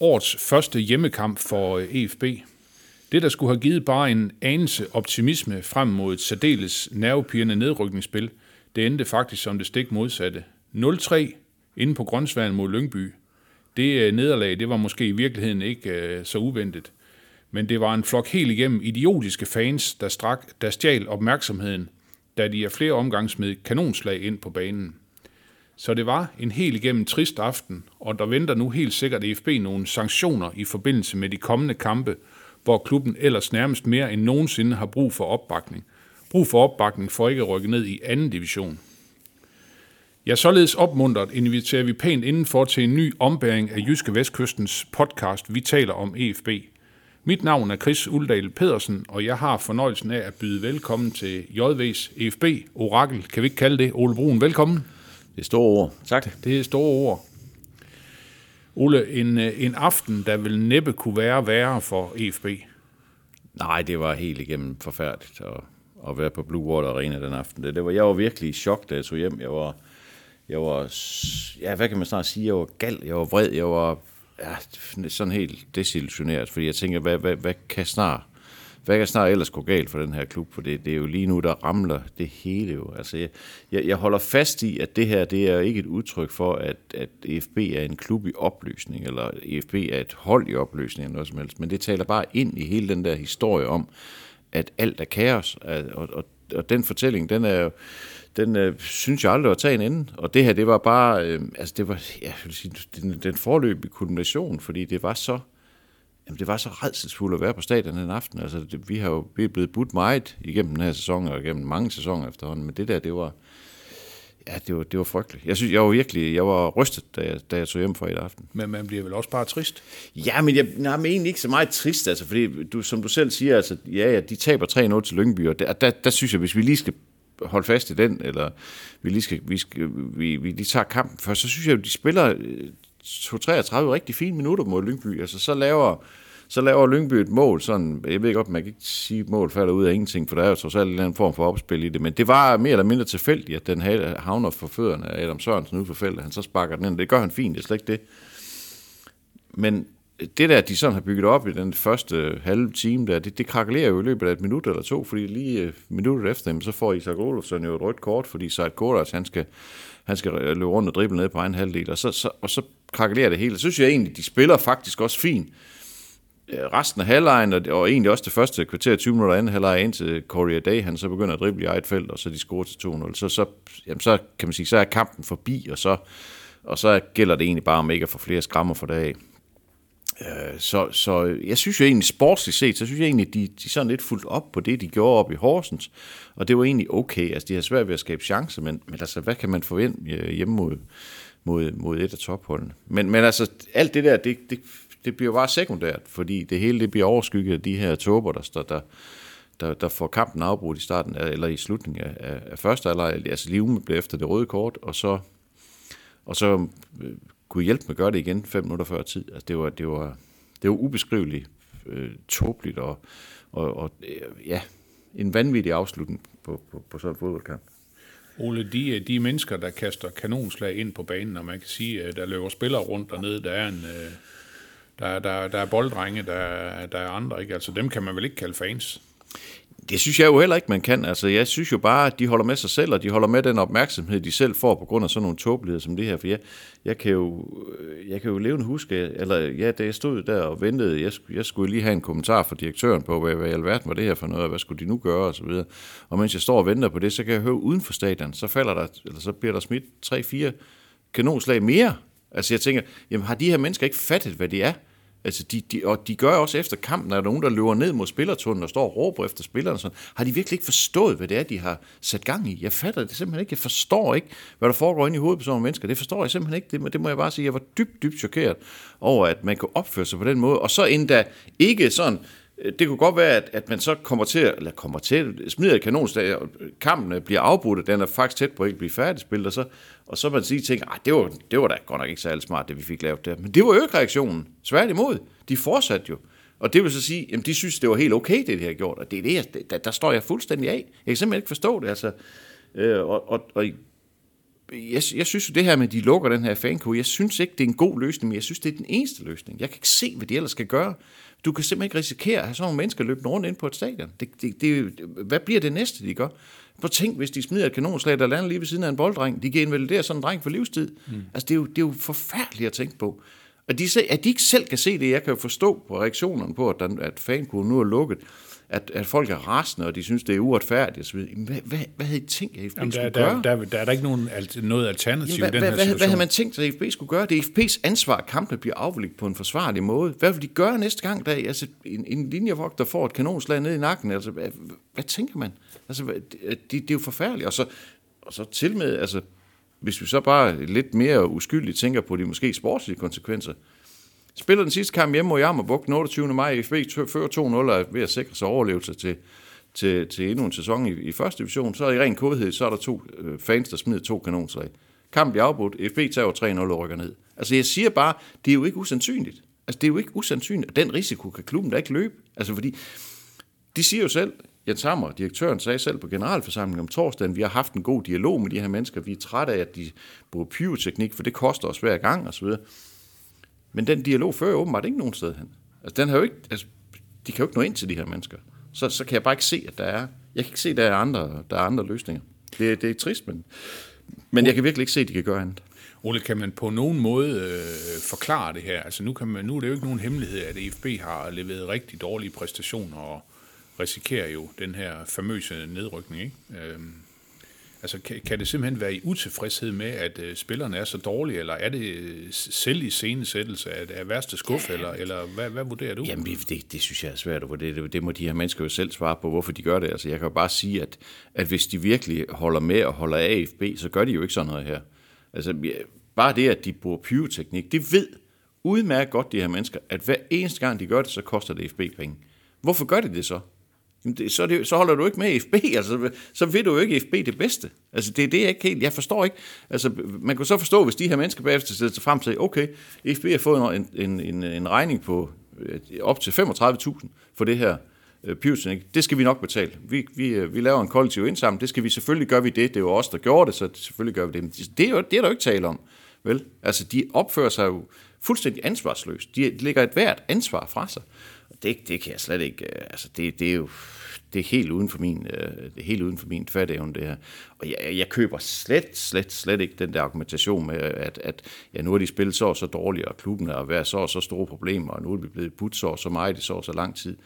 Årets første hjemmekamp for øh, EFB. Det, der skulle have givet bare en anelse optimisme frem mod et særdeles nervepirrende nedrykningsspil, det endte faktisk som det stik modsatte. 0-3 inde på Grønsværen mod Lyngby. Det øh, nederlag, det var måske i virkeligheden ikke øh, så uventet. Men det var en flok helt igennem idiotiske fans, der, strak, der stjal opmærksomheden, da de af flere omgange smed kanonslag ind på banen. Så det var en helt igennem trist aften, og der venter nu helt sikkert EFB nogle sanktioner i forbindelse med de kommende kampe, hvor klubben ellers nærmest mere end nogensinde har brug for opbakning. Brug for opbakning for ikke at rykke ned i anden division. Ja, således opmuntret inviterer vi pænt indenfor til en ny ombæring af Jyske Vestkystens podcast Vi taler om EFB. Mit navn er Chris Uldal Pedersen, og jeg har fornøjelsen af at byde velkommen til JV's EFB Orakel. Kan vi ikke kalde det? Ole Brun, velkommen. Det er store ord. Tak. Det er store ord. Ole, en, øh, en aften, der vil næppe kunne være værre for EFB. Nej, det var helt igennem forfærdeligt at, at være på Blue Water Arena den aften. Det, det var, jeg var virkelig i chok, da jeg tog hjem. Jeg var, jeg var, ja, hvad kan man snart sige? Jeg var gal, jeg var vred, jeg var ja, sådan helt desillusioneret, fordi jeg tænker, hvad, hvad, hvad kan snart hvad kan snart ellers gå galt for den her klub? For det, det er jo lige nu, der ramler det hele jo. Altså, jeg, jeg, jeg holder fast i, at det her, det er ikke et udtryk for, at, at EFB er en klub i opløsning, eller EFB er et hold i opløsning, eller noget som helst. Men det taler bare ind i hele den der historie om, at alt er kaos. Og, og, og den fortælling, den er jo, den øh, synes jeg aldrig var taget en ende. Og det her, det var bare, øh, altså det var, ja, jeg vil sige, den, den forløb i kulmination, fordi det var så, Jamen, det var så redselsfuldt at være på stadion den aften. Altså, det, vi har jo vi er blevet budt meget igennem den her sæson, og igennem mange sæsoner efterhånden, men det der, det var, ja, det var, det var frygteligt. Jeg synes, jeg var virkelig, jeg var rystet, da jeg, da jeg tog hjem fra i aften. Men man bliver vel også bare trist. Ja, men jeg nej, men egentlig ikke så meget trist, altså, fordi du, som du selv siger, altså, ja, ja, de taber 3-0 til Lyngby, og der, der, der synes jeg, hvis vi lige skal holde fast i den, eller vi lige skal, vi, skal, vi, vi lige tager kampen først, så synes jeg, at de spiller øh, 2-33 rigtig fine minutter mod Lyngby. Altså, så laver, så laver Lyngby et mål, sådan, jeg ved ikke, op, man kan ikke sige, at mål falder ud af ingenting, for der er jo trods alt en eller anden form for opspil i det, men det var mere eller mindre tilfældigt, at den havner for fødderne af Adam Sørensen ude for feltet, han så sparker den ind, det gør han fint, det er slet ikke det. Men det der, de sådan har bygget op i den første halve time der, det, det krakelerer jo i løbet af et minut eller to, fordi lige øh, minuttet efter dem, så får Isak Olofsson jo et rødt kort, fordi Seid Kordas, han skal, han skal løbe rundt og drible ned på egen halvdel, og så, så, og så krakelerer det hele. Så synes jeg egentlig, de spiller faktisk også fint. Øh, resten af halvlejen, og, og egentlig også det første kvarter 20 minutter anden halvleg, indtil Corey Day, han så begynder at drible i eget felt, og så de scorer til 2-0. Så, så, jamen, så kan man sige, så er kampen forbi, og så, og så gælder det egentlig bare om ikke at få flere skrammer for dag. Øh, så, så jeg synes jo egentlig, sportsligt set, så synes jeg egentlig, de, de sådan lidt fuldt op på det, de gjorde op i Horsens. Og det var egentlig okay. Altså, de har svært ved at skabe chancer, men, men altså, hvad kan man forvente øh, hjemme mod, mod, mod et af topholdene? Men, men altså, alt det der, det, det, det bliver bare sekundært, fordi det hele det bliver overskygget af de her tåber, der, står der, der, der får kampen afbrudt i starten, af- eller i slutningen af, af, af første halvleg. Altså, lige umiddelbart efter det røde kort, og så og så øh, kunne hjælpe med at gøre det igen fem minutter før tid. Altså, det var, det var, det var ubeskriveligt øh, tåbeligt, og, og, og øh, ja, en vanvittig afslutning på, på, på sådan en fodboldkamp. Ole, de, de mennesker, der kaster kanonslag ind på banen, og man kan sige, at der løber spillere rundt dernede, der er en... Øh, der, der, der er bolddrenge, der, der er andre, ikke? Altså, dem kan man vel ikke kalde fans? Det synes jeg jo heller ikke, man kan. Altså, jeg synes jo bare, at de holder med sig selv, og de holder med den opmærksomhed, de selv får på grund af sådan nogle tåbeligheder som det her. For jeg, jeg, kan, jo, jeg kan jo levende huske, eller ja, da jeg stod der og ventede, jeg, jeg skulle lige have en kommentar fra direktøren på, hvad, hvad i alverden var det her for noget, og hvad skulle de nu gøre, og så videre. Og mens jeg står og venter på det, så kan jeg høre uden for stadion, så falder der, eller så bliver der smidt 3-4 kanonslag mere. Altså jeg tænker, jamen har de her mennesker ikke fattet, hvad de er? Altså, de, de, og de gør også efter kampen, når der er nogen, der løber ned mod spillertunnelen og står og råber efter spillerne. Sådan. Har de virkelig ikke forstået, hvad det er, de har sat gang i? Jeg fatter det simpelthen ikke. Jeg forstår ikke, hvad der foregår inde i hovedet på sådan nogle mennesker. Det forstår jeg simpelthen ikke. Det, det må jeg bare sige. Jeg var dybt, dybt chokeret over, at man kan opføre sig på den måde. Og så endda ikke sådan... Øh, det kunne godt være, at, at man så kommer til, eller kommer til, smider et kanonslag, og kampen bliver afbrudt, og den er faktisk tæt på at ikke blive færdigspillet, og så, og så man sige tænker, at ah, det var, det var da godt nok ikke særlig smart, det vi fik lavet der. Men det var jo ikke reaktionen. Svært imod. De fortsatte jo. Og det vil så sige, at de synes, det var helt okay, det de har gjort. Og det er det, jeg, der, der står jeg fuldstændig af. Jeg kan simpelthen ikke forstå det. Altså, øh, og, og, og jeg, jeg synes jo det her med, at de lukker den her fanko, jeg synes ikke, det er en god løsning, men jeg synes, det er den eneste løsning. Jeg kan ikke se, hvad de ellers skal gøre. Du kan simpelthen ikke risikere at have sådan nogle mennesker løbende rundt ind på et stadion. Det, det, det, hvad bliver det næste, de gør? Prøv tænk, hvis de smider et kanonslag, der lander lige ved siden af en bolddreng. De kan invalidere sådan en dreng for livstid. Mm. Altså, det er, jo, det er jo forfærdeligt at tænke på. Og de, at de ikke selv kan se det, jeg kan jo forstå på reaktionerne på, at, der, at fankoden nu er lukket, at, at folk er rasende, og de synes, det er uretfærdigt osv. Hvad, hvad, hvad havde I tænkt, at FB Jamen, skulle der, gøre? der, der, der er der ikke nogen, noget alternativ Jamen, i den hvad, her hvad, hvad, situation. hvad havde man tænkt at FB skulle gøre? Det er FB's ansvar, at kampene bliver afviklet på en forsvarlig måde. Hvad vil de gøre næste gang, der altså, en, en linjevogter får et kanonslag ned i nakken? Altså, hvad, hvad tænker man? Altså, hvad- det, det, det er jo forfærdeligt. Og så, og så til med, altså, hvis vi så bare lidt mere uskyldigt tænker på de måske sportslige konsekvenser. Spiller den sidste kamp hjemme mod Jammerbugt den 28. maj. FB fører 2-0 og er ved at sikre sig overlevelse til, til, til endnu en sæson i, i første division. Så er i ren kodhed, så er der to øh, fans, der smider to kanonslag. Kamp bliver afbrudt. FB tager 3-0 og rykker ned. Altså jeg siger bare, det er jo ikke usandsynligt. Altså det er jo ikke usandsynligt. Den risiko kan klubben da ikke løbe. Altså fordi, de siger jo selv, Jens Hammer, direktøren, sagde selv på generalforsamlingen om torsdagen, vi har haft en god dialog med de her mennesker, vi er trætte af, at de bruger pyroteknik, for det koster os hver gang osv. Men den dialog fører åbenbart ikke nogen sted hen. Altså, den har jo ikke, altså, de kan jo ikke nå ind til de her mennesker. Så, så kan jeg bare ikke se, at der er... Jeg kan ikke se, at der er andre, der er andre løsninger. Det, det er trist, men, men jeg kan virkelig ikke se, at de kan gøre andet. Ole, kan man på nogen måde øh, forklare det her? Altså nu, kan man, nu er det jo ikke nogen hemmelighed, at EFB har leveret rigtig dårlige præstationer og risikerer jo den her famøse nedrykning. Ikke? Øhm, altså kan, kan det simpelthen være i utilfredshed med, at øh, spillerne er så dårlige, eller er det øh, selv i scenesættelse af, af værste skuffe, eller, eller hvad, hvad vurderer du? Jamen, det, det synes jeg er svært at vurdere. Det, det må de her mennesker jo selv svare på, hvorfor de gør det. Altså, jeg kan jo bare sige, at, at hvis de virkelig holder med og holder af AFB, så gør de jo ikke sådan noget her. Altså, bare det, at de bruger pyroteknik, det ved udmærket godt de her mennesker, at hver eneste gang de gør det, så koster det FB penge. Hvorfor gør de det så? Jamen det, så, det, så holder du ikke med i FB, altså, så ved du jo ikke FB det bedste. Altså, det er det, jeg ikke helt, jeg forstår ikke. Altså, man kunne så forstå, hvis de her mennesker bagefter sætter sig frem til, okay, FB har fået en, en, en, en regning på øh, op til 35.000 for det her øh, ikke? Det skal vi nok betale. Vi, vi, øh, vi laver en kollektiv indsamling, det skal vi, selvfølgelig gør vi det. Det er jo os, der gjorde det, så selvfølgelig gør vi det. Men det er, jo, det er der jo ikke tale om. Vel? Altså, de opfører sig jo fuldstændig ansvarsløst. De lægger et hvert ansvar fra sig. Det, det kan jeg slet ikke... Øh, altså, det, det er jo det er helt uden for min, øh, det er helt uden for min fatteevne, det her. Og jeg, jeg køber slet, slet, slet ikke den der argumentation med, at, at ja, nu har de spillet så og så dårligt, og klubben har været så og så store problemer, og nu er vi blevet budt så og så meget i så og så lang tid.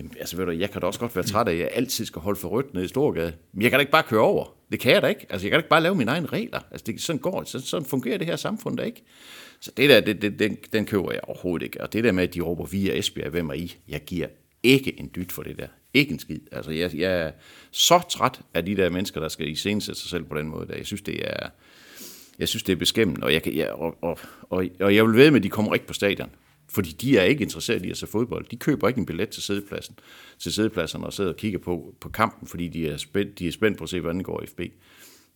Jamen, altså ved du, jeg kan da også godt være træt af, at jeg altid skal holde for rødt nede i Storgade. Men jeg kan da ikke bare køre over. Det kan jeg da ikke. Altså, jeg kan da ikke bare lave mine egne regler. Altså, det, sådan går sådan, sådan fungerer det her samfund da ikke. Så det der, det, det, den, den køber jeg overhovedet ikke. Og det der med, at de råber, vi er Esbjerg, hvem er I? Jeg giver ikke en dyt for det der. Ikke en skid. Altså, jeg, jeg er så træt af de der mennesker, der skal iscenesætte sig selv på den måde. Der. Jeg synes, det er, jeg synes, det er beskæmmende, og jeg, kan, jeg, og, og, og, og jeg vil ved med, at de kommer ikke på stadion. Fordi de er ikke interesseret i at se fodbold. De køber ikke en billet til sædepladsen, til sædepladserne og sidder og kigger på, på kampen, fordi de er, spændt, de er spændt på at se, hvordan det går i FB.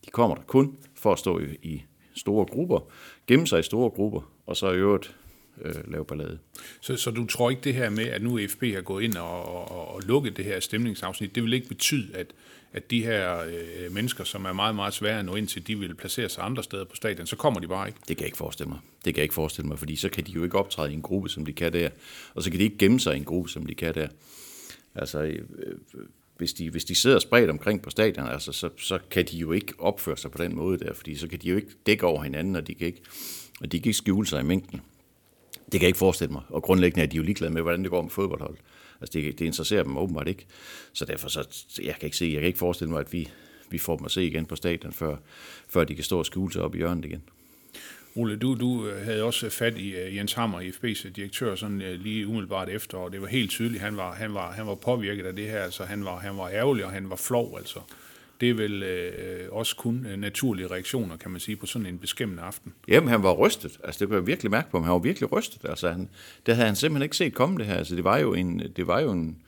De kommer der kun for at stå i, i store grupper, gemme sig i store grupper, og så i øvrigt øh, lave ballade. Så, så du tror ikke det her med, at nu FB har gået ind og, og, og lukket det her stemningsafsnit, det vil ikke betyde, at, at de her øh, mennesker, som er meget, meget svære at nå ind til, de vil placere sig andre steder på stadion, så kommer de bare ikke. Det kan jeg ikke forestille mig. Det kan jeg ikke forestille mig, fordi så kan de jo ikke optræde i en gruppe, som de kan der. Og så kan de ikke gemme sig i en gruppe, som de kan der. Altså, øh, hvis de, hvis de sidder spredt omkring på stadion, altså, så, så kan de jo ikke opføre sig på den måde der, fordi så kan de jo ikke dække over hinanden, og de kan ikke, og de kan ikke skjule sig i mængden. Det kan jeg ikke forestille mig. Og grundlæggende er de jo ligeglade med, hvordan det går med fodboldhold. Altså, det, det interesserer dem åbenbart ikke. Så derfor, så, jeg kan ikke se, jeg kan ikke forestille mig, at vi, vi får dem at se igen på stadion, før, før de kan stå og skjule sig op i hjørnet igen. Ole, du, du øh, havde også fat i øh, Jens Hammer, IFB's øh, direktør, sådan lige umiddelbart efter, og det var helt tydeligt, han var, han var, han var påvirket af det her, altså han var, han var ærgerlig, og han var flov, altså. Det er vel øh, også kun øh, naturlige reaktioner, kan man sige, på sådan en beskæmmende aften. Jamen, han var rystet. Altså, det kunne jeg virkelig mærke på ham. Han var virkelig rystet. Altså, han, det havde han simpelthen ikke set komme, det her. Altså, det var jo en, det var jo en,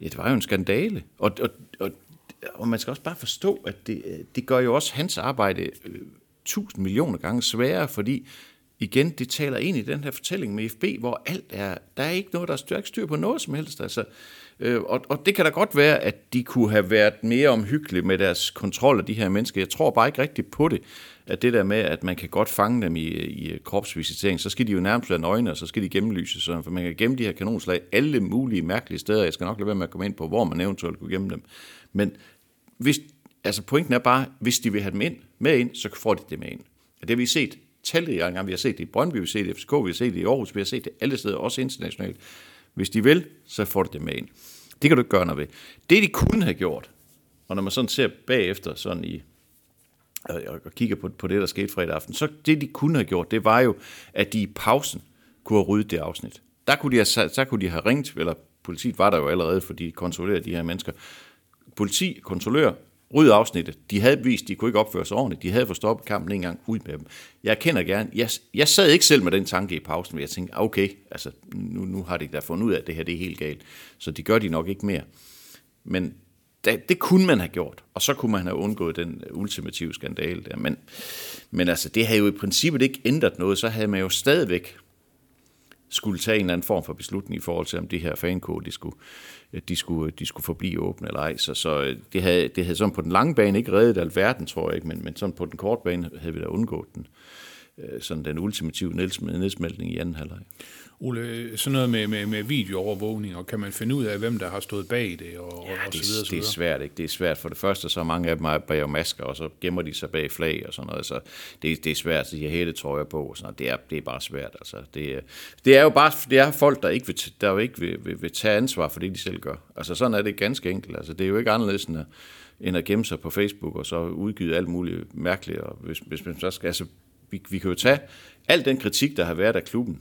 ja, det var jo en skandale. Og, og, og, og man skal også bare forstå, at det, det gør jo også hans arbejde øh, tusind millioner gange sværere, fordi igen, det taler ind i den her fortælling med FB, hvor alt er, der er ikke noget, der er ikke styr på noget som helst. Altså, øh, Øh, og, og det kan da godt være, at de kunne have været mere omhyggelige med deres kontrol af de her mennesker. Jeg tror bare ikke rigtigt på det, at det der med, at man kan godt fange dem i, i øh, kropsvisitering, så skal de jo nærmest være nøgne, og så skal de gennemlyses, så for man kan gemme de her kanonslag alle mulige mærkelige steder. Jeg skal nok lade være med at komme ind på, hvor man eventuelt kunne gemme dem. Men hvis, altså pointen er bare, hvis de vil have dem ind, med ind, så får de det med ind. Og det har vi set talrige gange. Vi har set det i Brøndby, vi har set det i FCK, vi har set det i Aarhus, vi har set det alle steder, også internationalt. Hvis de vil, så får de det med ind. Det kan du ikke gøre noget ved. Det, de kunne have gjort, og når man sådan ser bagefter sådan i, og, og kigger på, på det, der skete fredag aften, så det, de kunne have gjort, det var jo, at de i pausen kunne have ryddet det afsnit. Der kunne de have, så kunne de have ringet, eller politiet var der jo allerede, fordi de kontrollerede de her mennesker. Politi, kontrollør, ryd afsnittet. De havde vist, de kunne ikke opføre sig ordentligt. De havde fået stoppet kampen en gang ud med dem. Jeg kender gerne, jeg, jeg sad ikke selv med den tanke i pausen, men jeg tænkte, okay, altså, nu, nu har de da fundet ud af, at det her det er helt galt. Så det gør de nok ikke mere. Men det, det kunne man have gjort, og så kunne man have undgået den øh, ultimative skandale der. Men, men altså, det havde jo i princippet ikke ændret noget, så havde man jo stadigvæk skulle tage en eller anden form for beslutning i forhold til, om det her fankode, de skulle, de skulle, de skulle forblive åbne eller ej. Så, så øh, det, havde, det havde sådan på den lange bane ikke reddet alverden, tror jeg ikke, men, men sådan på den korte bane havde vi da undgået den, øh, sådan den ultimative nedsmeltning i anden halvleg. Ole, sådan noget med, med, med videoovervågning, og kan man finde ud af, hvem der har stået bag det, og, ja, og det, så videre, så det videre? er svært, ikke? Det er svært. For det første, så mange af dem er bag masker, og så gemmer de sig bag flag og sådan noget. Så det, det er svært, så de har hættetrøjer på og sådan noget. Det er, det er bare svært, altså. Det, det er jo bare det er folk, der ikke, vil, der jo ikke vil, vil, vil, tage ansvar for det, de selv gør. Altså sådan er det ganske enkelt. Altså, det er jo ikke anderledes end at, end at gemme sig på Facebook, og så udgive alt muligt mærkeligt. Og hvis, hvis man så skal, altså, vi, vi kan jo tage al den kritik, der har været af klubben,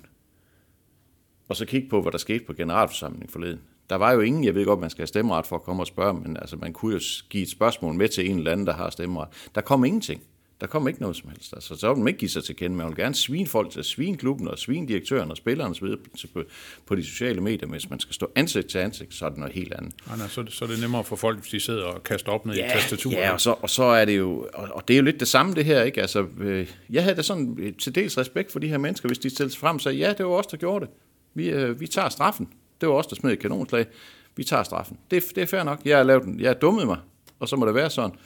og så kigge på, hvad der skete på generalforsamlingen forleden. Der var jo ingen, jeg ved godt, man skal have stemmeret for at komme og spørge, men altså, man kunne jo give et spørgsmål med til en eller anden, der har stemmeret. Der kom ingenting. Der kom ikke noget som helst. Altså, så vil man ikke give sig til kende, man vil gerne svine folk til, svine klubben og svine direktøren og spillerne osv. På, på de sociale medier, hvis man skal stå ansigt til ansigt, så er det noget helt andet. Nej, så, så er det nemmere for folk, hvis de sidder og kaster op ned ja, i tastaturet. Ja, og så, og så er det jo, og, og det er jo lidt det samme det her, ikke? Altså, øh, jeg havde da sådan øh, til dels respekt for de her mennesker, hvis de stillede sig frem og sagde, ja, det var os, der gjorde det. Vi, øh, vi tager straffen. Det var os, der smed et kanonslag. Vi tager straffen. Det, det er fair nok. Jeg har lavet den. Jeg har dummet mig, og så må det være sådan.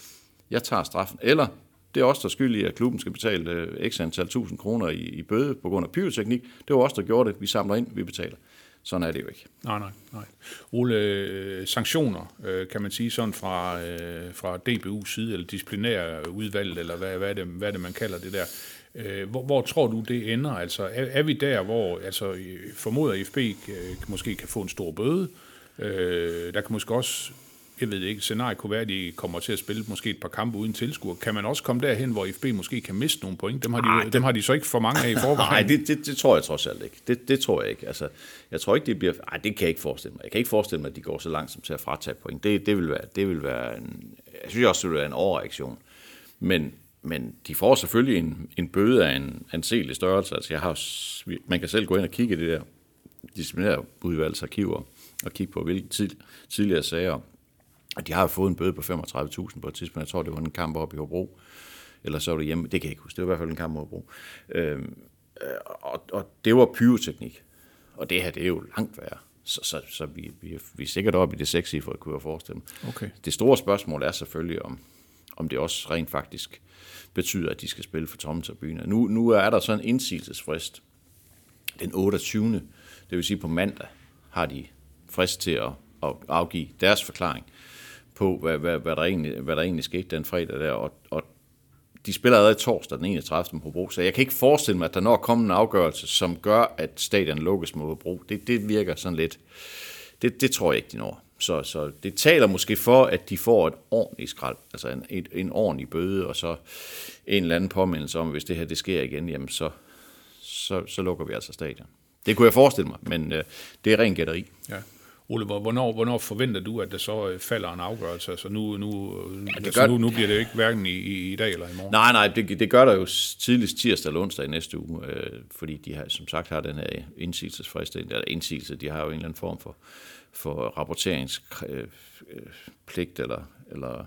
Jeg tager straffen. Eller det er os, der skyld i, at klubben skal betale øh, x antal tusind kroner i, i bøde på grund af pyroteknik. Det var os, der gjorde det. Vi samler ind, vi betaler. Sådan er det jo ikke. Nej, nej, nej. Ole, øh, sanktioner, øh, kan man sige sådan fra, øh, fra DBU's side, eller disciplinære udvalg, eller hvad, hvad, er det, hvad er det, man kalder det der. Øh, hvor, hvor tror du, det ender? Altså, er, er vi der, hvor altså, formoder FB øh, måske kan få en stor bøde? Øh, der kan måske også jeg ved ikke, scenariet kunne være, at de kommer til at spille måske et par kampe uden tilskuer. Kan man også komme derhen, hvor FB måske kan miste nogle point? Dem har de, Ej, dem har de så ikke for mange af i forvejen. Nej, det, det, det, tror jeg trods alt ikke. Det, det tror jeg ikke. Altså, jeg tror ikke, det bliver... Nej, det kan jeg ikke forestille mig. Jeg kan ikke forestille mig, at de går så langt som til at fratage point. Det, det, vil, være, det vil være en... Jeg synes også, det vil være en overreaktion. Men, men de får selvfølgelig en, en bøde af en anselig størrelse. Altså, jeg har, man kan selv gå ind og kigge i det der disciplinære udvalgsarkiver og kigge på, hvilke tid, tidligere sager de har fået en bøde på 35.000 på et tidspunkt. Jeg tror, det var en kamp op i Hobro. Eller så var det hjemme. Det kan jeg ikke huske. Det var i hvert fald en kamp i Hobro. Øhm, og, og det var pyroteknik. Og det her, det er jo langt værre. Så, så, så vi, vi, vi er sikkert oppe i det at kunne forestille mig. Okay. Det store spørgsmål er selvfølgelig, om, om det også rent faktisk betyder, at de skal spille for tomme tribuner. Nu, nu er der så en indsigelsesfrist den 28. Det vil sige på mandag har de frist til at, at afgive deres forklaring på, hvad, hvad, hvad, der egentlig, hvad der egentlig skete den fredag der, og, og de spiller allerede torsdag den 31. på Hobro, så jeg kan ikke forestille mig, at der når kommer en afgørelse, som gør, at stadion lukkes mod Hobro. Det, det virker sådan lidt, det, det tror jeg ikke, de når så, så det taler måske for, at de får et ordentligt skrald, altså en, et, en ordentlig bøde, og så en eller anden påmindelse om, at hvis det her det sker igen, jamen så, så, så lukker vi altså stadion. Det kunne jeg forestille mig, men øh, det er ren gætteri. Ja. Ole, hvor- hvornår, hvornår forventer du, at der så øh, falder en afgørelse? Altså nu, nu, ja, altså gør- nu, nu bliver det jo ikke hverken i, i, dag eller i morgen. Nej, nej, det, det gør der jo tidligst tirsdag eller onsdag i næste uge, øh, fordi de har, som sagt har den her indsigelsesfrist, eller indsigelse, de har jo en eller anden form for, for rapporteringspligt eller, eller,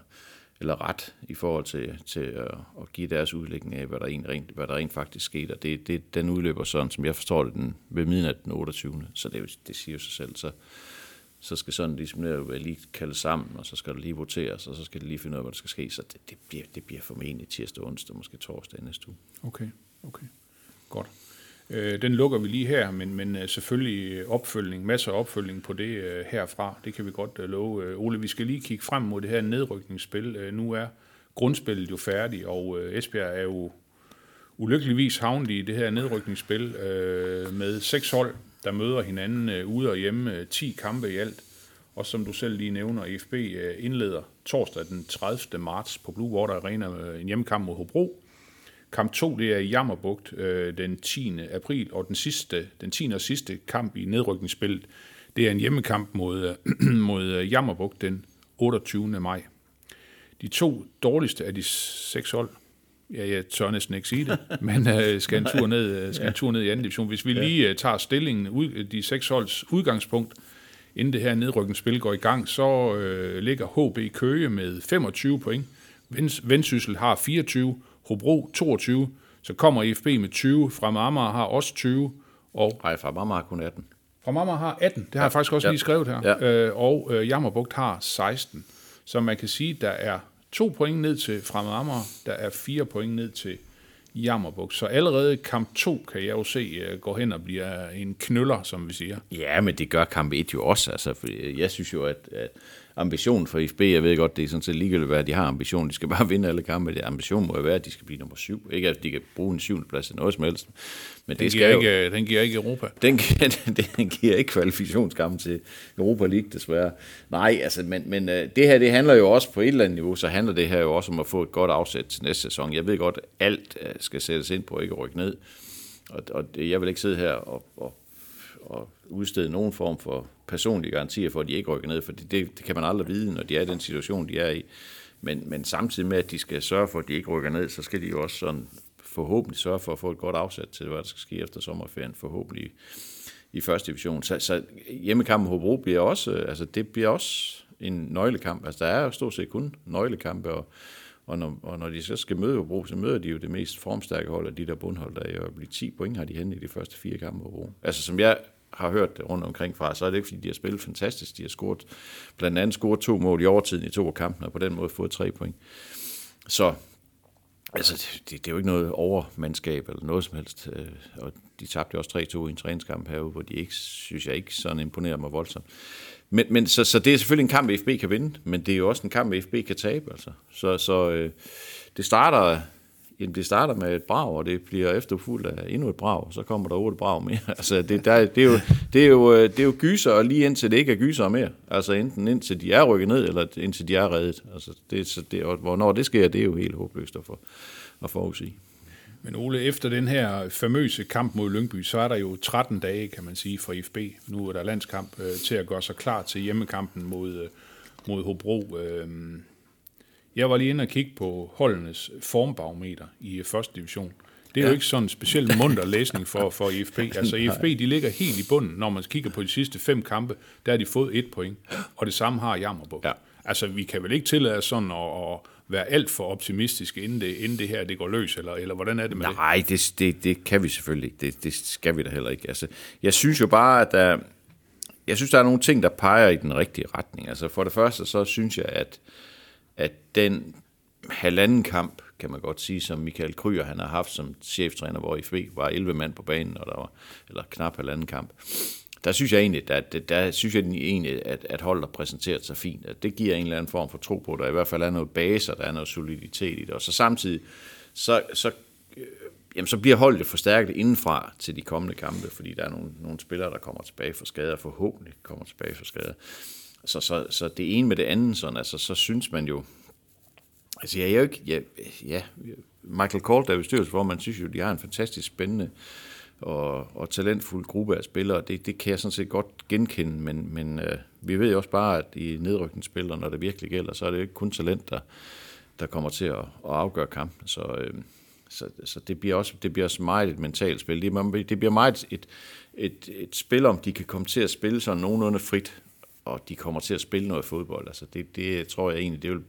eller ret i forhold til, til at, at give deres udlægning af, hvad der, rent, rent, hvad der rent faktisk skete. Og det, det, den udløber sådan, som jeg forstår det, den, ved midnat den 28. Så det, det siger jo sig selv. Så, så skal sådan ligesom det lige kalde sammen, og så skal der lige voteres, og så skal det lige finde ud af, hvad der skal ske. Så det, det, bliver, det bliver formentlig tirsdag, onsdag, måske torsdag næste uge. Okay, okay. Godt. Øh, den lukker vi lige her, men, men øh, selvfølgelig opfølgning, masser af opfølgning på det øh, herfra. Det kan vi godt øh, love. Øh, Ole, vi skal lige kigge frem mod det her nedrykningsspil. Øh, nu er grundspillet jo færdigt, og øh, Esbjerg er jo ulykkeligvis havnet i det her nedrykningsspil øh, med seks hold, der møder hinanden øh, ude og hjemme. Øh, 10 kampe i alt. Og som du selv lige nævner, EFB øh, indleder torsdag den 30. marts på Blue Water Arena øh, en hjemmekamp mod Hobro. Kamp 2, det er i Jammerbugt øh, den 10. april, og den, sidste, den 10. og sidste kamp i nedrykningsspillet, det er en hjemmekamp mod, øh, mod øh, Jammerbugt den 28. maj. De to dårligste af de seks hold, ja, jeg tør næsten ikke sige det, men øh, skal, en tur ned, øh, skal en tur ned i anden division. Hvis vi lige øh, tager stillingen, ud, de seks holds udgangspunkt, inden det her nedrykningsspil går i gang, så øh, ligger HB Køge med 25 point. Vends- Vendsyssel har 24, Hobro 22, så kommer IFB med 20, fra Amager har også 20, og Nej, fra Marmar har kun 18. fra Amager har 18, det har jeg faktisk også Ja. lige skrevet her, Ja. øh, og øh, Jammerbugt har 16. Så man kan sige, der er to point ned til Fremad Amager, der er fire point ned til Jammerbuk. Så allerede kamp 2 kan jeg jo se øh, går hen og bliver øh, en knøller, som vi siger. Ja, men det gør kamp 1 jo også. Altså, for øh, jeg synes jo, at, at ambitionen for IFB, jeg ved godt, det er sådan set ligegyldigt, hvad de har ambition. De skal bare vinde alle kampe. Det ambition må jo være, at de skal blive nummer syv. Ikke at de kan bruge en syvende plads til noget som helst. Men Den det giver, skal jo, ikke, øh, den giver ikke Europa. den, giver, den giver ikke kvalifikationskamp til Europa League, desværre. Nej, altså, men, men øh, det her, det handler jo også på et eller andet niveau, så handler det her jo også om at få et godt afsæt til næste sæson. Jeg ved godt, alt øh, skal sættes ind på ikke at rykke ned. Og, og jeg vil ikke sidde her og, og, og udstede nogen form for personlige garantier for, at de ikke rykker ned, for det, det, det kan man aldrig vide, når de er i den situation, de er i. Men, men samtidig med, at de skal sørge for, at de ikke rykker ned, så skal de jo også sådan forhåbentlig sørge for at få et godt afsæt til, hvad der skal ske efter sommerferien, forhåbentlig i første division. Så, så hjemmekampen Hobro bliver også, øh, altså det bliver også en nøglekamp. Altså der er jo stort set kun nøglekampe, og, og, når, og når de så skal møde Hobro, så møder de jo det mest formstærke hold af de der bundhold, der er jo 10 point har de hentet i de første fire kampe Hobro. Altså som jeg har hørt det rundt omkring fra, så er det ikke, fordi de har spillet fantastisk. De har scoret, blandt andet scoret to mål i overtiden i to af kampene, og på den måde fået tre point. Så Altså, det, det er jo ikke noget overmandskab eller noget som helst. Øh, og de tabte jo også 3-2 i en træningskamp herude, hvor de ikke, synes jeg ikke sådan imponerer mig voldsomt. Men, men så, så det er selvfølgelig en kamp, FB kan vinde, men det er jo også en kamp, FB kan tabe. Altså. Så, så øh, det starter Jamen, det starter med et brag, og det bliver efterfulgt af endnu et brag, og så kommer der otte brag mere. Altså, det, der, det, er jo, det, er jo, øh, det er jo gyser, og lige indtil det ikke er gyser mere. Altså, enten indtil de er rykket ned, eller indtil de er reddet. Altså, det, så det, og hvornår det sker, det er jo helt håbløst at, for, at forudsige. Men Ole, efter den her famøse kamp mod Lyngby, så er der jo 13 dage, kan man sige, for IFB. Nu er der landskamp øh, til at gøre sig klar til hjemmekampen mod, øh, mod Hobro. Øh, jeg var lige inde og kigge på holdenes formbarometer i første division. Det er ja. jo ikke sådan en specielt munter læsning for, for IFB. Altså IFB, de ligger helt i bunden, når man kigger på de sidste fem kampe, der har de fået et point, og det samme har Jammerbugt. Ja. Altså, vi kan vel ikke tillade os sådan at, at være alt for optimistiske, inden det, inden det her det går løs, eller, eller hvordan er det med det? Nej, det, det, det kan vi selvfølgelig ikke. Det, det skal vi da heller ikke. Altså, jeg synes jo bare, at der, jeg synes, der er nogle ting, der peger i den rigtige retning. Altså, for det første, så synes jeg, at, at den halvanden kamp, kan man godt sige, som Michael Kryer, han har haft som cheftræner, hvor IFB var 11 mand på banen, og der var, eller knap halvanden kamp. Der synes jeg egentlig, at, der, der synes jeg egentlig, at, at holdet har præsenteret sig fint. At det giver en eller anden form for tro på, at der i hvert fald er noget base, og der er noget soliditet i det. Og så samtidig, så, så, øh, jamen, så bliver holdet forstærket indenfra til de kommende kampe, fordi der er nogle, nogle spillere, der kommer tilbage for skader, forhåbentlig kommer tilbage for skader så, så, så det ene med det andet, sådan, altså, så synes man jo, altså jeg er jo ikke, ja, ja Michael Kohl, der er bestyrelsesformand, synes jo, de har en fantastisk spændende og, og talentfuld gruppe af spillere. Det, det kan jeg sådan set godt genkende, men, men øh, vi ved jo også bare, at i nedrykningsspillere, når det virkelig gælder, så er det jo ikke kun talent, der, der kommer til at, at afgøre kampen. Så, øh, så, så det bliver også det bliver også meget et mentalt spil. Det, det bliver meget et, et, et spil, om de kan komme til at spille sådan nogenlunde frit, og de kommer til at spille noget fodbold. Altså det, det tror jeg egentlig, det vil,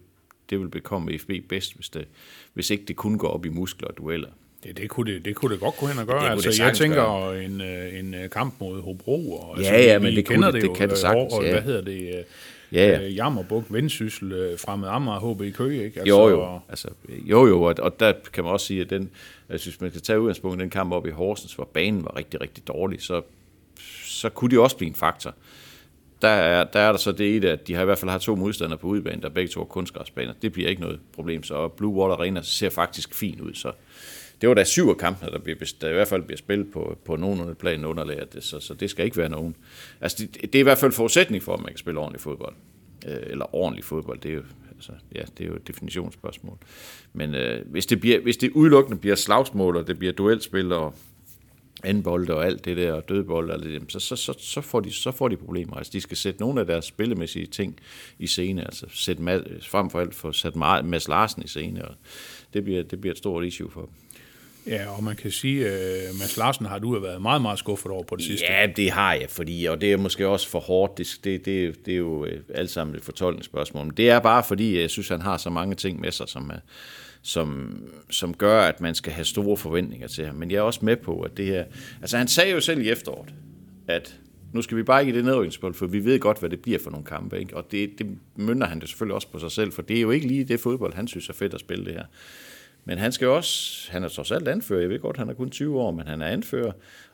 det vil bekomme FB bedst, hvis, det, hvis ikke det kun går op i muskler og dueller. Det, det, kunne det, det kunne det godt gå hen og gøre. Det altså, det jeg sagtens tænker gøre. en, øh, en øh, kamp mod Hobro. Og, Ja, altså, ja, men det kunne kender det- det jo, kan det øh, sagtens, Og, ja. hvad hedder det? Ja, ja. Jammerbuk, Vendsyssel, Fremad Amager, HB Køge, ikke? Altså, Jo, jo. Altså, jo, jo, og, og der kan man også sige, at den, jeg synes, man kan tage udgangspunkt i den kamp op i Horsens, hvor banen var rigtig, rigtig dårlig, så, så kunne det også blive en faktor. Der er, der er der så det i det, at de har i hvert fald har to modstandere på udbanen, der begge to er kunstgræsbaner. Det bliver ikke noget problem, så Blue Water Arena ser faktisk fint ud, så det var da syv af kampene, der, bliver, der i hvert fald bliver spillet på, på nogenlunde plan underlag, det, så, så det skal ikke være nogen. Altså, det, det er i hvert fald forudsætning for, at man kan spille ordentlig fodbold. Øh, eller ordentlig fodbold, det er jo, altså, ja, det er jo et definitionsspørgsmål. Men øh, hvis, det bliver, hvis det udelukkende bliver slagsmål, og det bliver duelspil, og anbolde og alt det der, og dødbold, og det, så, så, så, så, får de, så får de problemer. Altså, de skal sætte nogle af deres spillemæssige ting i scene, altså sætte, frem for alt for sat Ma- Mads Larsen i scene, og det bliver, det bliver et stort issue for dem. Ja, og man kan sige, at Mads Larsen har du været meget, meget skuffet over på det sidste. Ja, det har jeg, fordi, og det er måske også for hårdt, det, det, det, det er jo øh, alt sammen et fortolkningsspørgsmål, men det er bare fordi, jeg synes, han har så mange ting med sig, som, er, som, som gør, at man skal have store forventninger til ham. Men jeg er også med på, at det her, altså han sagde jo selv i efteråret, at nu skal vi bare ikke i det nedrykningsbold, for vi ved godt, hvad det bliver for nogle kampe, ikke? og det, det mynder han det selvfølgelig også på sig selv, for det er jo ikke lige det fodbold, han synes er fedt at spille det her. Men han skal også, han er trods alt anfører, jeg ved godt, han er kun 20 år, men han er anfører,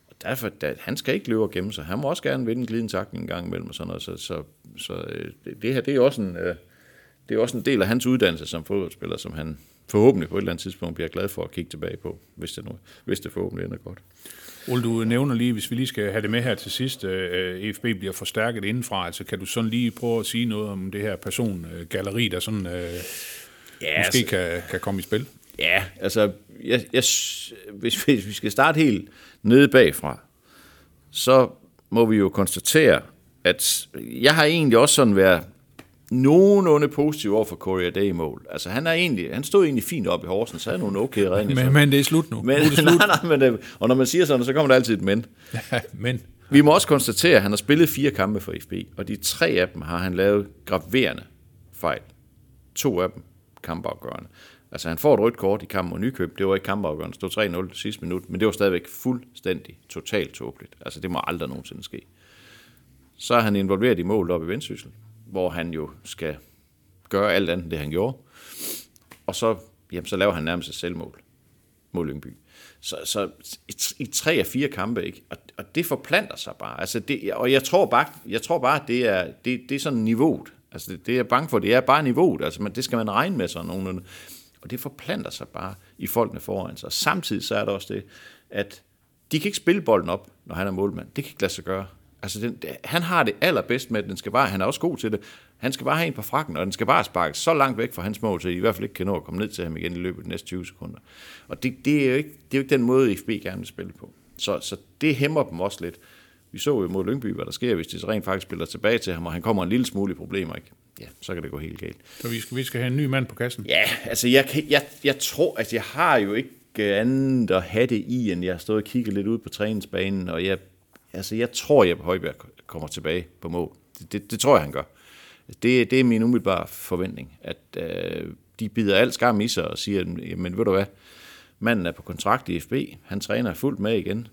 og derfor, da, han skal ikke løbe og gemme sig. Han må også gerne vinde en glidende takning en gang imellem og sådan noget, så, så, så øh, det, det her, det er også en, øh, det er også en del af hans uddannelse som fodboldspiller, som han forhåbentlig på et eller andet tidspunkt bliver glad for at kigge tilbage på, hvis det, nu, hvis det forhåbentlig ender godt. Ole, du nævner lige, hvis vi lige skal have det med her til sidst, øh, EFB bliver forstærket indenfra, altså kan du sådan lige prøve at sige noget om det her persongalleri, der sådan øh, Ja, måske kan, kan komme i spil? Ja, altså, jeg, jeg, hvis, hvis vi skal starte helt nede bagfra, så må vi jo konstatere, at jeg har egentlig også sådan været nogenlunde positiv over for Corey Day mål. Altså, han, er egentlig, han stod egentlig fint op i Horsens, så havde nogle okay redninger. Men, men det er slut nu. men, nu er det slut. nej, nej, men, og når man siger sådan, så kommer der altid et men. men Vi må også konstatere, at han har spillet fire kampe for FB, og de tre af dem har han lavet graverende fejl. To af dem kampafgørende. Altså han får et rødt kort i kampen mod Nykøb, det var ikke kampafgørende, det stod 3-0 sidste minut, men det var stadigvæk fuldstændig totalt tåbeligt. Altså det må aldrig nogensinde ske. Så er han involveret i målet op i Vendsyssel, hvor han jo skal gøre alt andet det, han gjorde. Og så, jamen, så laver han nærmest et selvmål mod Lyngby. Så, så i, i tre af fire kampe, ikke? Og, og det forplanter sig bare. Altså det, og jeg tror bare, jeg tror bare det er, det, det er sådan niveauet. Altså det, det er jeg bange for, det er bare niveauet. Altså man, det skal man regne med sådan nogenlunde. Og det forplanter sig bare i folkene foran sig. Samtidig så er der også det, at de kan ikke spille bolden op, når han er målmand. Det kan ikke lade sig gøre. Altså, den, han har det allerbedst med, at den skal bare, han er også god til det, han skal bare have en på frakken, og den skal bare sparkes så langt væk fra hans mål, så de i hvert fald ikke kan nå at komme ned til ham igen i løbet af de næste 20 sekunder. Og det, det, er, jo ikke, det er jo ikke den måde, FB gerne vil spille på. Så, så det hæmmer dem også lidt. Vi så jo mod Lyngby, hvad der sker, hvis de så rent faktisk spiller tilbage til ham, og han kommer en lille smule i problemer, ikke? Ja, så kan det gå helt galt. så vi skal, vi skal have en ny mand på kassen. Ja, altså jeg, kan, jeg, jeg tror, at jeg har jo ikke andet at have det i, end jeg har stået og kigget lidt ud på træningsbanen, og jeg, altså jeg tror, at Jeppe Højbjerg kommer tilbage på mål. Det, det, det tror jeg, han gør. Det, det er min umiddelbare forventning, at øh, de bider alt skam i sig og siger, men ved du hvad, manden er på kontrakt i FB, han træner fuldt med igen.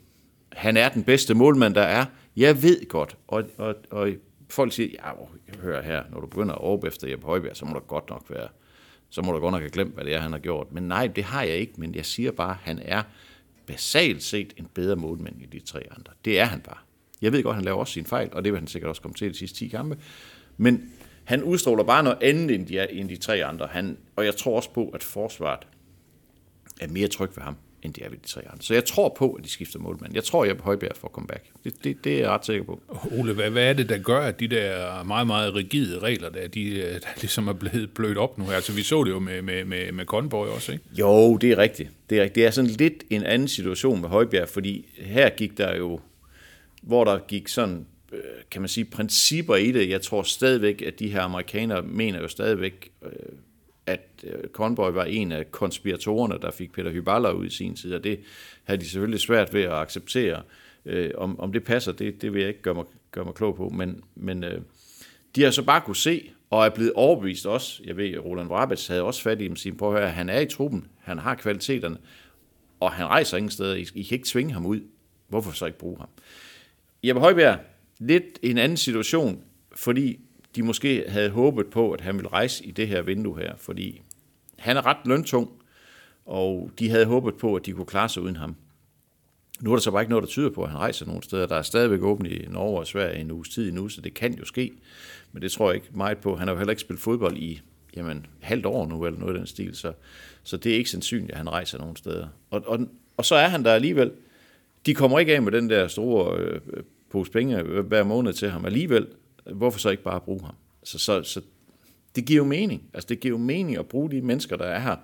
Han er den bedste målmand, der er. Jeg ved godt, og, og, og folk siger, ja, hør her, når du begynder at råbe efter Jeppe Højbjerg, så må du godt nok være, så må du godt nok have glemt, hvad det er, han har gjort. Men nej, det har jeg ikke, men jeg siger bare, at han er basalt set en bedre målmand end de tre andre. Det er han bare. Jeg ved godt, han laver også sine fejl, og det vil han sikkert også komme til de sidste 10 kampe. Men han udstråler bare noget andet end de, end de tre andre. Han, og jeg tror også på, at forsvaret er mere tryg ved ham end de er ved de tre andre. Så jeg tror på, at de skifter målmand. Jeg tror, Jeppe Højbjerg får comeback. Det, det, det er jeg ret sikker på. Ole, hvad, hvad er det, der gør, at de der meget, meget rigide regler, der, de, øh, der ligesom er blevet blødt op nu her? Altså, vi så det jo med, med, med, med Conboy også, ikke? Jo, det er rigtigt. Det er, rigtigt. det er sådan lidt en anden situation med Højbjerg, fordi her gik der jo, hvor der gik sådan, øh, kan man sige, principper i det. Jeg tror stadigvæk, at de her amerikanere mener jo stadigvæk, øh, at øh, Conboy var en af konspiratorerne, der fik Peter Hyballa ud i sin tid, og det havde de selvfølgelig svært ved at acceptere. Øh, om, om det passer, det, det vil jeg ikke gøre mig, gøre mig klog på, men, men øh, de har så bare kunne se, og er blevet overbevist også. Jeg ved, Roland Vrabets havde også fat i dem, sige, prøv at høre, han er i truppen, han har kvaliteterne, og han rejser ingen steder. I, I kan ikke tvinge ham ud. Hvorfor så ikke bruge ham? Jeppe Højbjerg, lidt en anden situation, fordi de måske havde håbet på, at han ville rejse i det her vindue her, fordi han er ret løntung, og de havde håbet på, at de kunne klare sig uden ham. Nu er der så bare ikke noget, der tyder på, at han rejser nogen steder. Der er stadigvæk åbent i Norge og Sverige en uges tid nu, så det kan jo ske. Men det tror jeg ikke meget på. Han har jo heller ikke spillet fodbold i jamen, halvt år nu, eller noget i den stil, så, så det er ikke sandsynligt, at han rejser nogen steder. Og, og, og så er han der alligevel. De kommer ikke af med den der store øh, øh pose penge hver måned til ham alligevel. Hvorfor så ikke bare bruge ham? Så, så, så det giver jo mening. Altså det giver jo mening at bruge de mennesker, der er her.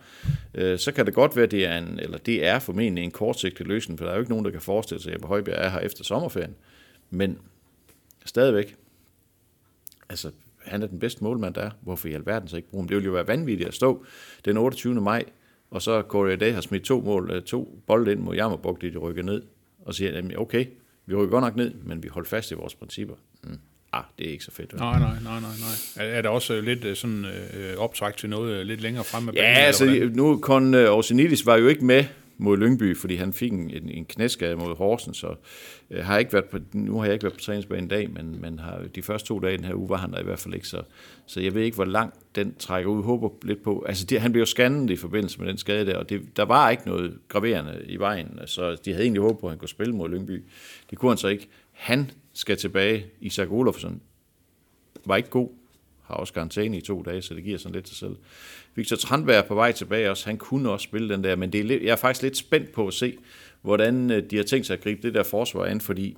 Øh, så kan det godt være, det er, en, eller det er formentlig en kortsigtet løsning, for der er jo ikke nogen, der kan forestille sig, at Jeppe Højbjerg er her efter sommerferien. Men stadigvæk, altså han er den bedste målmand, der er. Hvorfor i alverden så ikke bruge ham? Det ville jo være vanvittigt at stå den 28. maj, og så Corey Day har smidt to mål, øh, to bolde ind mod Jammerbuk, de rykker ned, og siger, okay, vi rykker godt nok ned, men vi holder fast i vores principper. Mm. Ah, det er ikke så fedt. Vel? Nej, nej, nej, nej, nej. Er, er der også lidt øh, sådan øh, optræk til noget øh, lidt længere frem med Ja, banen, altså hvordan? nu Kon øh, Orsinidis var jo ikke med mod Lyngby, fordi han fik en, en, knæskade mod Horsens, så øh, har jeg ikke været på, nu har jeg ikke været på træningsbanen en dag, men, men har, de første to dage i den her uge var han der i hvert fald ikke, så, så jeg ved ikke, hvor langt den trækker ud. Håber lidt på, altså det, han blev jo scannet i forbindelse med den skade der, og det, der var ikke noget graverende i vejen, så de havde egentlig håbet på, at han kunne spille mod Lyngby. Det kunne han så ikke. Han skal tilbage. Isak Olofsson var ikke god, har også karantæne i to dage, så det giver sådan lidt sig selv. Victor Trandberg er på vej tilbage også, han kunne også spille den der, men det er lidt, jeg er faktisk lidt spændt på at se, hvordan øh, de har tænkt sig at gribe det der forsvar an, fordi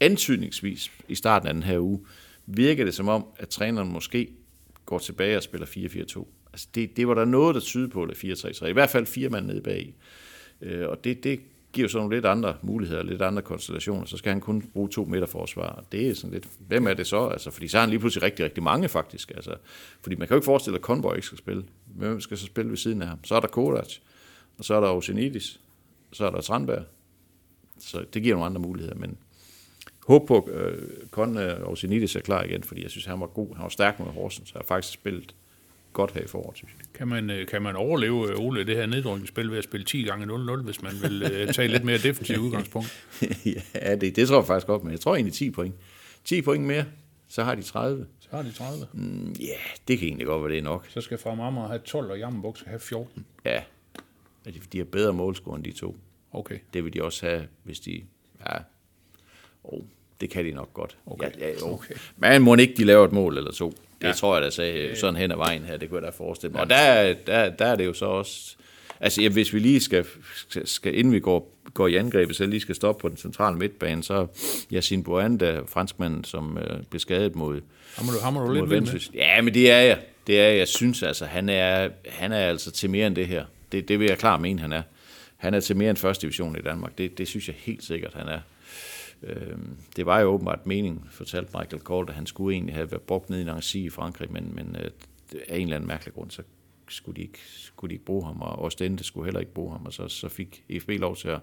antydningsvis i starten af den her uge, virker det som om, at træneren måske går tilbage og spiller 4-4-2. Altså det, det var der noget, der tyder på, det 4-3-3. I hvert fald fire mand nede bag. Øh, og det, det giver jo sådan nogle lidt andre muligheder, lidt andre konstellationer. Så skal han kun bruge to meter forsvar. Og det er sådan lidt, hvem er det så? Altså, fordi så har han lige pludselig rigtig, rigtig mange faktisk. Altså, fordi man kan jo ikke forestille, at Conboy ikke skal spille. Hvem skal så spille ved siden af ham? Så er der Kodac, og så er der Osenidis, så er der Tranberg. Så det giver nogle andre muligheder, men håb på, at øh, Kon og øh, Osenidis er klar igen, fordi jeg synes, han var god. Han var stærk mod Horsens, så har faktisk spillet godt her i foråret, synes jeg. Kan man, øh, kan man overleve, øh, Ole, det her nedrykningsspil ved at spille 10 gange 0-0, hvis man vil øh, tage lidt mere defensivt udgangspunkt? ja, det, det tror jeg faktisk godt, men jeg tror egentlig 10 point. 10 point mere, så har de 30. Så har de 30. Mm, Ja, det kan egentlig godt være, det er nok. Så skal fra Amager have 12, og Jammerbuk skal have 14. Ja, de har bedre målscore end de to. Okay. Det vil de også have, hvis de... Ja, oh, det kan de nok godt. Okay. Ja, ja, jo. Okay. Men må ikke de laver et mål eller to. Det Ja. tror jeg da sagde sådan hen ad vejen her, det kunne jeg da forestille mig. Og der, der, der er det jo så også... Altså, ja, hvis vi lige skal, skal, inden vi går, går i angrebet, så lige skal stoppe på den centrale midtbane, så Yassine Boanda, franskmanden, som øh, blev skadet mod, man, har man du lidt med? Ja, men det er jeg. Det er jeg. Jeg synes altså, han er, han er altså til mere end det her. Det, det vil jeg klart mene, han er. Han er til mere end første division i Danmark. Det, det synes jeg helt sikkert, han er. Øhm, det var jo åbenbart meningen, fortalte Michael Kohl, at han skulle egentlig have været brugt ned i Nancy i Frankrig, men, men øh, af en eller anden mærkelig grund, så skulle de ikke, skulle de ikke bruge ham, og Ostende skulle heller ikke bruge ham, og så, så fik EFB lov til at,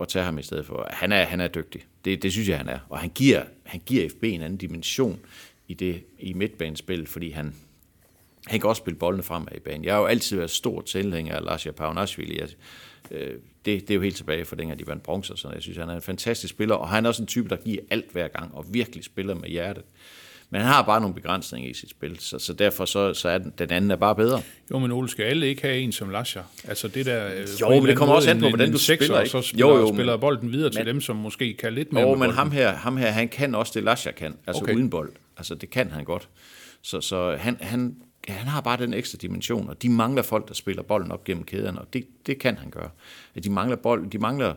at tage ham i stedet for. Han er, han er dygtig. Det, det synes jeg, han er. Og han giver, han giver FB en anden dimension i, det, i midtbanespil, fordi han, han kan også spille boldene fremad i banen. Jeg har jo altid været stor tilhænger af Lars Paunashvili. Jeg, øh, det, det er jo helt tilbage fra dengang, de vandt bronze og sådan. Jeg synes, han er en fantastisk spiller, og han er også en type, der giver alt hver gang, og virkelig spiller med hjertet. Men han har bare nogle begrænsninger i sit spil, så, så derfor så, så er den, den anden er bare bedre. Jo, men Ole, skal alle ikke have en som Lascher? Altså det der... øh, Jo, men det kommer anden også an måde på, hvordan du spiller, og ikke? så spiller, Jo, jo, spiller bolden videre til men- dem, som måske kan lidt mere Jo, men bolden. ham her, ham her, han kan også det, Lasha kan, altså okay. uden bold. Altså, det kan han godt. Så, så han, han ja, han har bare den ekstra dimension, og de mangler folk, der spiller bolden op gennem kæderne, og det, det kan han gøre. At De mangler bold, de mangler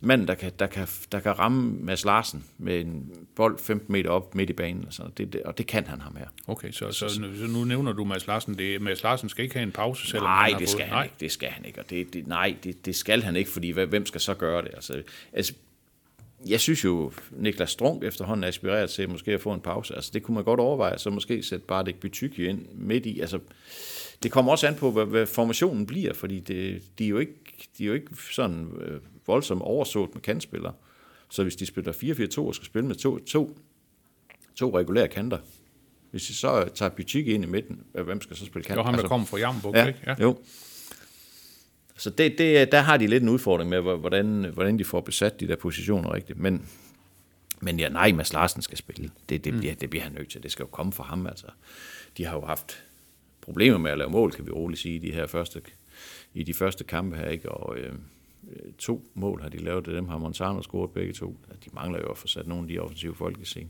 mand, der kan, der, kan, der kan ramme Mads Larsen med en bold 15 meter op midt i banen, og, sådan. Det, det, og det kan han ham her. Okay, så, så, så nu nævner du Mads Larsen. Det, Mads Larsen skal ikke have en pause, selvom Nej, han har det skal fået, han ikke. Det skal han ikke. Og det, det, nej, det, det skal han ikke, fordi hvem skal så gøre det? Altså, altså, jeg synes jo, Niklas Strunk efterhånden er aspireret til måske at få en pause. Altså, det kunne man godt overveje, så måske sætte bare det Bytyki ind midt i. Altså, det kommer også an på, hvad, hvad formationen bliver, fordi det, de, er jo ikke, de er jo ikke sådan øh, voldsomt oversået med kantspillere. Så hvis de spiller 4-4-2 og skal spille med to, to, to regulære kanter, hvis de så tager Bytyki ind i midten, hvem skal så spille kant? Det var ham, der Altså, kom fra Jamburg, Ja, ikke? ja. jo. Så det, det, der har de lidt en udfordring med, hvordan, hvordan de får besat de der positioner rigtigt. Men, men ja, nej, Mads Larsen skal spille. Det, det, bliver, det bliver han nødt til. Det skal jo komme fra ham. Altså. De har jo haft problemer med at lave mål, kan vi roligt sige, i de her første, i de første kampe her. Ikke? Og øh, to mål har de lavet, det dem har Montano scoret begge to. De mangler jo at få sat nogle af de offensive folk i scene.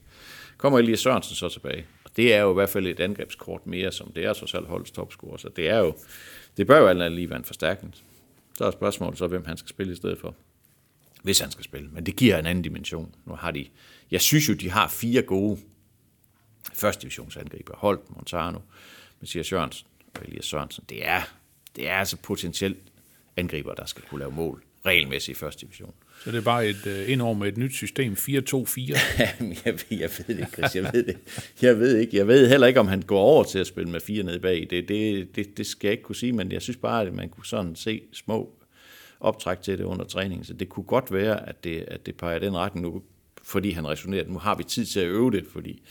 Kommer Elias Sørensen så tilbage. Og det er jo i hvert fald et angrebskort mere, som det er så selv holdets topscorer. Så det er jo, det bør jo alt lige være en forstærkning. Så er spørgsmålet så, hvem han skal spille i stedet for. Hvis han skal spille. Men det giver en anden dimension. Nu har de, jeg synes jo, de har fire gode første divisionsangriber. Holt, Montano, Mathias Jørgensen og Elias Sørensen. Det er, det er altså potentielt angriber, der skal kunne lave mål regelmæssigt i første division. Så det er bare et øh, ind over med et nyt system, 4-2-4. Jeg, ved- jeg ved det ikke, Chris. Jeg ved det. Jeg ved ikke. Jeg ved heller ikke, om han går over til at spille med fire nede bag. Det, det, det, det skal jeg ikke kunne sige, men jeg synes bare, at man kunne sådan se små optræk til det under træningen. Så det kunne godt være, at det, at det peger den retning nu, fordi han resonerer. Nu har vi tid til at øve det, fordi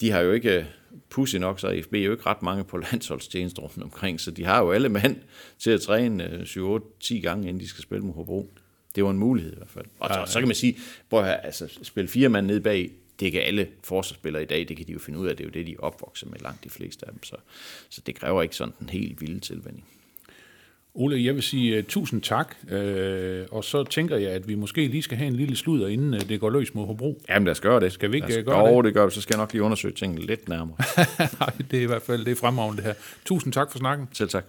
de har jo ikke, øh, pussy nok, så FB er jo ikke ret mange på landsholdstjeneste rundt omkring, så de har jo alle mand til at træne øh, 7-8-10 gange, inden de skal spille mod Hobro. Det var en mulighed i hvert fald. Og så, så kan man sige, høre, altså, spille fire mand nede bag, det kan alle forsvarsspillere i dag, det kan de jo finde ud af, det er jo det, de er opvokset med langt de fleste af dem, så, så det kræver ikke sådan en helt vild tilvænding. Ole, jeg vil sige uh, tusind tak, uh, og så tænker jeg, at vi måske lige skal have en lille sludder, inden uh, det går løs mod Hobro. Jamen lad os gøre det. Skal vi ikke, os, gøre jo, det? det gør vi, så skal jeg nok lige undersøge tingene lidt nærmere. Nej, det er i hvert fald det er fremragende det her. Tusind tak for snakken. Selv tak.